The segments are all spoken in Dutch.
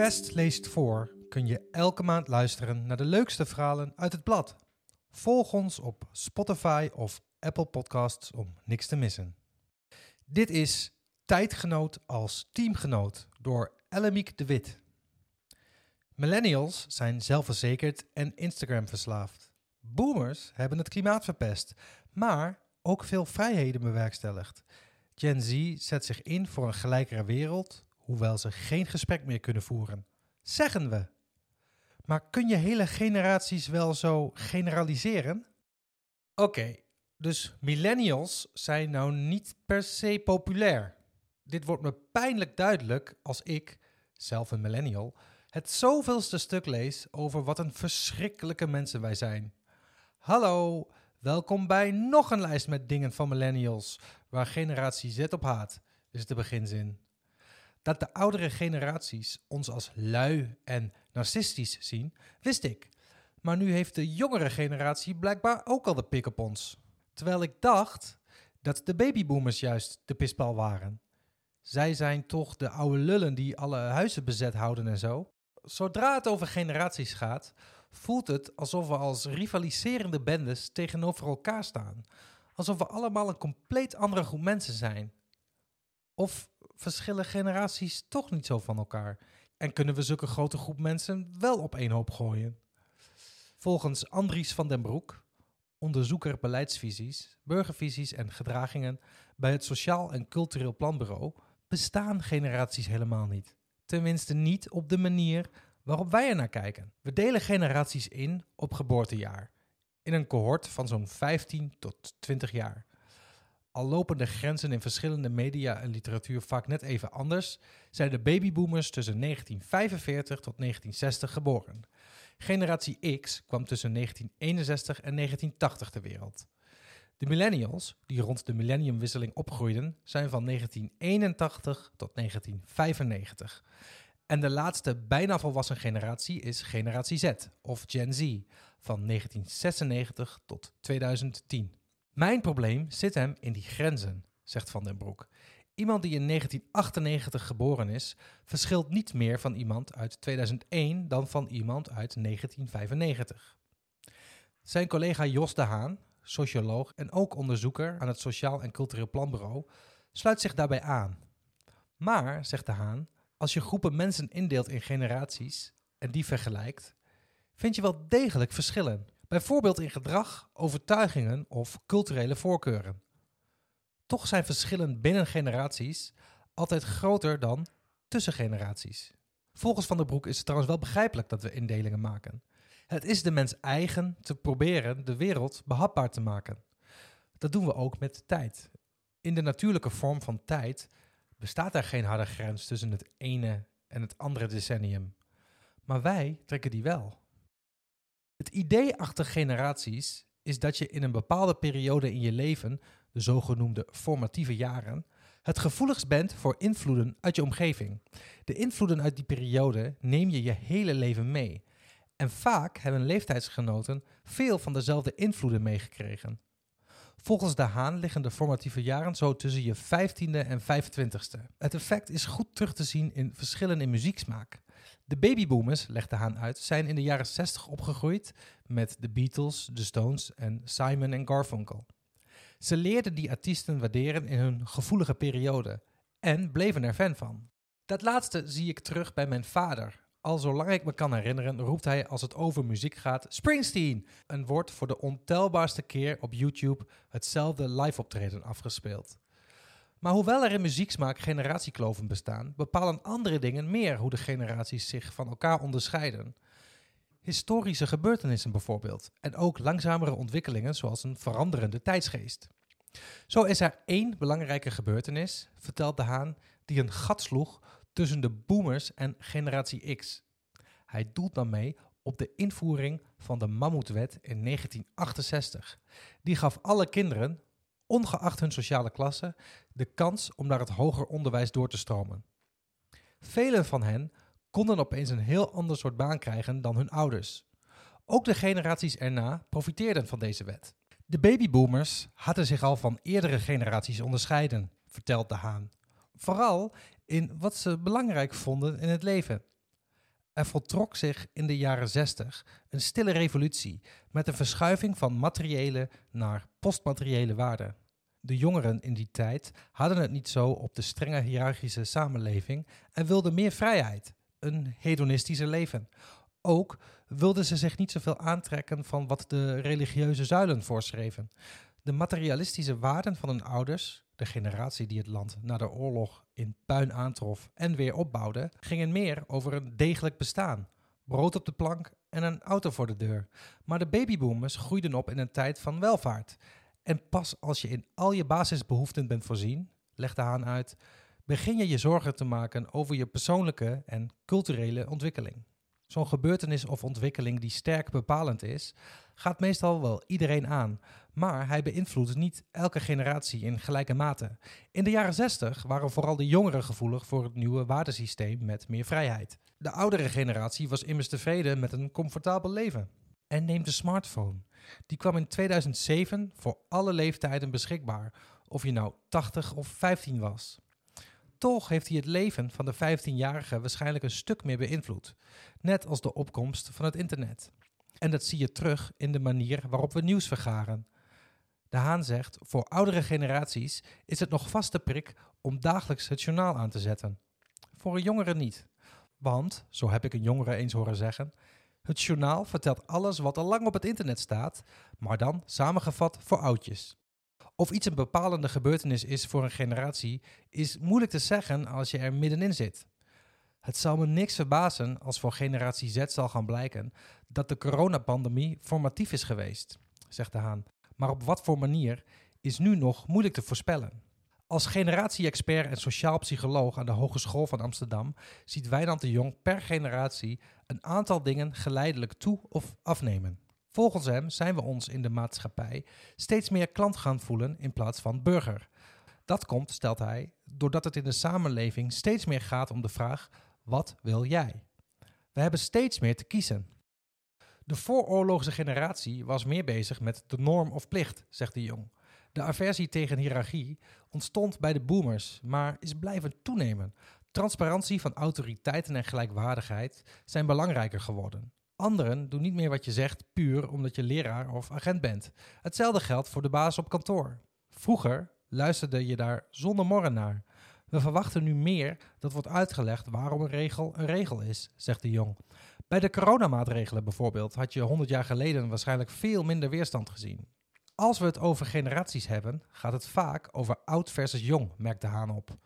Quest leest voor kun je elke maand luisteren naar de leukste verhalen uit het blad. Volg ons op Spotify of Apple Podcasts om niks te missen. Dit is Tijdgenoot als teamgenoot door Ellemiek de Wit. Millennials zijn zelfverzekerd en Instagram verslaafd. Boomers hebben het klimaat verpest, maar ook veel vrijheden bewerkstelligd. Gen Z zet zich in voor een gelijkere wereld, hoewel ze geen gesprek meer kunnen voeren. Zeggen we. Maar kun je hele generaties wel zo generaliseren? Oké, dus millennials zijn nou niet per se populair. Dit wordt me pijnlijk duidelijk als ik, zelf een millennial, het zoveelste stuk lees over wat een verschrikkelijke mensen wij zijn. Hallo, welkom bij nog een lijst met dingen van millennials, waar generatie Z op haat, is de beginzin. Dat de oudere generaties ons als lui en narcistisch zien, wist ik. Maar nu heeft de jongere generatie blijkbaar ook al de pik op ons. Terwijl ik dacht dat de babyboomers juist de pispal waren. Zij zijn toch de oude lullen die alle huizen bezet houden en zo. Zodra het over generaties gaat, voelt het alsof we als rivaliserende bendes tegenover elkaar staan. Alsof we allemaal een compleet andere groep mensen zijn. Of verschillen generaties toch niet zo van elkaar? En kunnen we zulke grote groep mensen wel op één hoop gooien? Volgens Andries van den Broek, onderzoeker beleidsvisies, burgervisies en gedragingen bij het Sociaal en Cultureel Planbureau, bestaan generaties helemaal niet. Tenminste niet op de manier waarop wij er naar kijken. We delen generaties in op geboortejaar, in een cohort van zo'n 15 tot 20 jaar. Al lopen de grenzen in verschillende media en literatuur vaak net even anders, zijn de babyboomers tussen 1945 tot 1960 geboren. Generatie X kwam tussen 1961 en 1980 ter wereld. De millennials, die rond de millenniumwisseling opgroeiden, zijn van 1981 tot 1995. En de laatste bijna volwassen generatie is generatie Z, of Gen Z, van 1996 tot 2010. Mijn probleem zit hem in die grenzen, zegt Van den Broek. Iemand die in 1998 geboren is, verschilt niet meer van iemand uit 2001 dan van iemand uit 1995. Zijn collega Jos de Haan, socioloog en ook onderzoeker aan het Sociaal en Cultureel Planbureau, sluit zich daarbij aan. Maar, zegt de Haan, als je groepen mensen indeelt in generaties en die vergelijkt, vind je wel degelijk verschillen. Bijvoorbeeld in gedrag, overtuigingen of culturele voorkeuren. Toch zijn verschillen binnen generaties altijd groter dan tussen generaties. Volgens Van der Broek is het trouwens wel begrijpelijk dat we indelingen maken. Het is de mens eigen te proberen de wereld behapbaar te maken. Dat doen we ook met tijd. In de natuurlijke vorm van tijd bestaat er geen harde grens tussen het ene en het andere decennium. Maar wij trekken die wel. Het idee achter generaties is dat je in een bepaalde periode in je leven, de zogenoemde formatieve jaren, het gevoeligst bent voor invloeden uit je omgeving. De invloeden uit die periode neem je je hele leven mee. En vaak hebben leeftijdsgenoten veel van dezelfde invloeden meegekregen. Volgens de Haan liggen de formatieve jaren zo tussen je 15e en 25e. Het effect is goed terug te zien in verschillen in muzieksmaak. De babyboomers, legt de Haan uit, zijn in de jaren 60 opgegroeid met de Beatles, de Stones en Simon en Garfunkel. Ze leerden die artiesten waarderen in hun gevoelige periode en bleven er fan van. Dat laatste zie ik terug bij mijn vader. Al zolang ik me kan herinneren, roept hij als het over muziek gaat: Springsteen! En wordt voor de ontelbaarste keer op YouTube hetzelfde live-optreden afgespeeld. Maar hoewel er in muzieksmaak generatiekloven bestaan, bepalen andere dingen meer hoe de generaties zich van elkaar onderscheiden. Historische gebeurtenissen bijvoorbeeld, en ook langzamere ontwikkelingen zoals een veranderende tijdsgeest. Zo is er één belangrijke gebeurtenis, vertelt De Haan, die een gat sloeg tussen de boomers en generatie X. Hij doelt daarmee op de invoering van de Mammoetwet in 1968. Die gaf alle kinderen, ongeacht hun sociale klasse, de kans om naar het hoger onderwijs door te stromen. Velen van hen konden opeens een heel ander soort baan krijgen dan hun ouders. Ook de generaties erna profiteerden van deze wet. De babyboomers hadden zich al van eerdere generaties onderscheiden, vertelt de Haan. Vooral in wat ze belangrijk vonden in het leven. Er voltrok zich in de jaren 60 een stille revolutie met een verschuiving van materiële naar postmateriële waarden. De jongeren in die tijd hadden het niet zo op de strenge hiërarchische samenleving en wilden meer vrijheid, een hedonistische leven. Ook wilden ze zich niet zoveel aantrekken van wat de religieuze zuilen voorschreven. De materialistische waarden van hun ouders, de generatie die het land na de oorlog in puin aantrof en weer opbouwde, gingen meer over een degelijk bestaan, brood op de plank en een auto voor de deur. Maar de babyboomers groeiden op in een tijd van welvaart. En pas als je in al je basisbehoeften bent voorzien, legde Haan uit, begin je je zorgen te maken over je persoonlijke en culturele ontwikkeling. Zo'n gebeurtenis of ontwikkeling die sterk bepalend is, gaat meestal wel iedereen aan, maar hij beïnvloedt niet elke generatie in gelijke mate. In de jaren 60 waren vooral de jongeren gevoelig voor het nieuwe waardesysteem met meer vrijheid. De oudere generatie was immers tevreden met een comfortabel leven. En neem de smartphone. Die kwam in 2007 voor alle leeftijden beschikbaar, of je nou 80 of 15 was. Toch heeft hij het leven van de 15-jarige waarschijnlijk een stuk meer beïnvloed, net als de opkomst van het internet. En dat zie je terug in de manier waarop we nieuws vergaren. De Haan zegt: Voor oudere generaties is het nog vaste prik om dagelijks het journaal aan te zetten. Voor een jongere niet. Want, zo heb ik een jongere eens horen zeggen, het journaal vertelt alles wat al lang op het internet staat, maar dan samengevat voor oudjes. Of iets een bepalende gebeurtenis is voor een generatie, is moeilijk te zeggen als je er middenin zit. Het zal me niks verbazen als voor generatie Z zal gaan blijken dat de coronapandemie formatief is geweest, zegt de Haan. Maar op wat voor manier is nu nog moeilijk te voorspellen. Als generatie-expert en sociaal psycholoog aan de Hogeschool van Amsterdam ziet Wijnand de Jong per generatie een aantal dingen geleidelijk toe of afnemen. Volgens hem zijn we ons in de maatschappij steeds meer klant gaan voelen in plaats van burger. Dat komt, stelt hij, doordat het in de samenleving steeds meer gaat om de vraag: wat wil jij? We hebben steeds meer te kiezen. De vooroorlogse generatie was meer bezig met de norm of plicht, zegt de Jong. De aversie tegen hiërarchie ontstond bij de boomers, maar is blijven toenemen. Transparantie van autoriteiten en gelijkwaardigheid zijn belangrijker geworden. Anderen doen niet meer wat je zegt puur omdat je leraar of agent bent. Hetzelfde geldt voor de baas op kantoor. Vroeger luisterde je daar zonder morren naar. We verwachten nu meer dat wordt uitgelegd waarom een regel een regel is, zegt de Jong. Bij de coronamaatregelen bijvoorbeeld had je 100 jaar geleden waarschijnlijk veel minder weerstand gezien. Als we het over generaties hebben, gaat het vaak over oud versus jong, merkt de Haan op.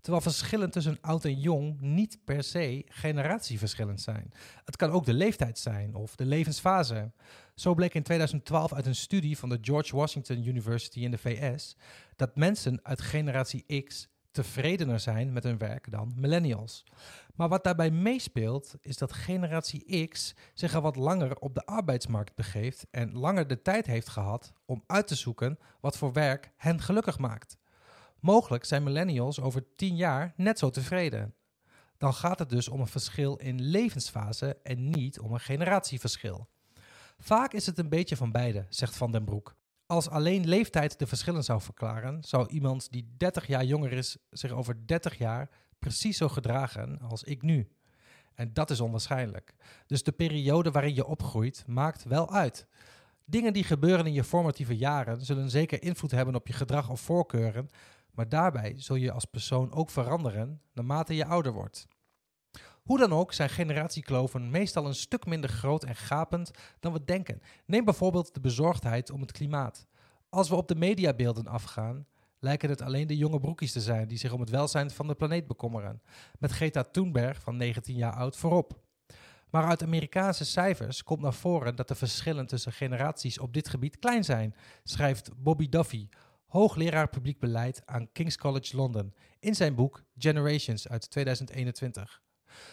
Terwijl verschillen tussen oud en jong niet per se generatieverschillend zijn. Het kan ook de leeftijd zijn of de levensfase. Zo bleek in 2012 uit een studie van de George Washington University in de VS dat mensen uit generatie X tevredener zijn met hun werk dan millennials. Maar wat daarbij meespeelt, is dat generatie X zich al wat langer op de arbeidsmarkt begeeft en langer de tijd heeft gehad om uit te zoeken wat voor werk hen gelukkig maakt. Mogelijk zijn millennials over tien jaar net zo tevreden. Dan gaat het dus om een verschil in levensfase en niet om een generatieverschil. Vaak is het een beetje van beide, zegt Van den Broek. Als alleen leeftijd de verschillen zou verklaren, zou iemand die 30 jaar jonger is zich over 30 jaar precies zo gedragen als ik nu. En dat is onwaarschijnlijk. Dus de periode waarin je opgroeit maakt wel uit. Dingen die gebeuren in je formatieve jaren zullen zeker invloed hebben op je gedrag of voorkeuren, maar daarbij zul je als persoon ook veranderen naarmate je ouder wordt. Hoe dan ook zijn generatiekloven meestal een stuk minder groot en gapend dan we denken. Neem bijvoorbeeld de bezorgdheid om het klimaat. Als we op de mediabeelden afgaan, lijken het alleen de jonge broekjes te zijn die zich om het welzijn van de planeet bekommeren. Met Greta Thunberg van 19 jaar oud voorop. Maar uit Amerikaanse cijfers komt naar voren dat de verschillen tussen generaties op dit gebied klein zijn, schrijft Bobby Duffy, hoogleraar publiek beleid aan King's College London, in zijn boek Generations uit 2021.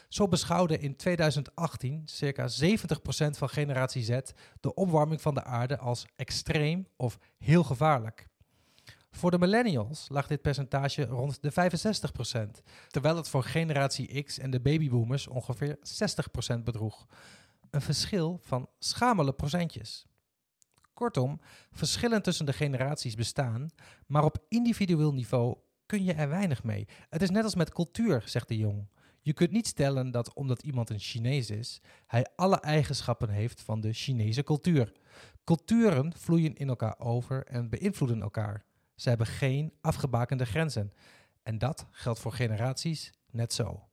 Zo beschouwde in 2018 circa 70% van generatie Z de opwarming van de aarde als extreem of heel gevaarlijk. Voor de millennials lag dit percentage rond de 65%, terwijl het voor generatie X en de babyboomers ongeveer 60% bedroeg. Een verschil van schamele procentjes. Kortom, verschillen tussen de generaties bestaan, maar op individueel niveau kun je er weinig mee. Het is net als met cultuur, zegt de jong. Je kunt niet stellen dat omdat iemand een Chinees is, hij alle eigenschappen heeft van de Chinese cultuur. Culturen vloeien in elkaar over en beïnvloeden elkaar. Ze hebben geen afgebakende grenzen. En dat geldt voor generaties net zo.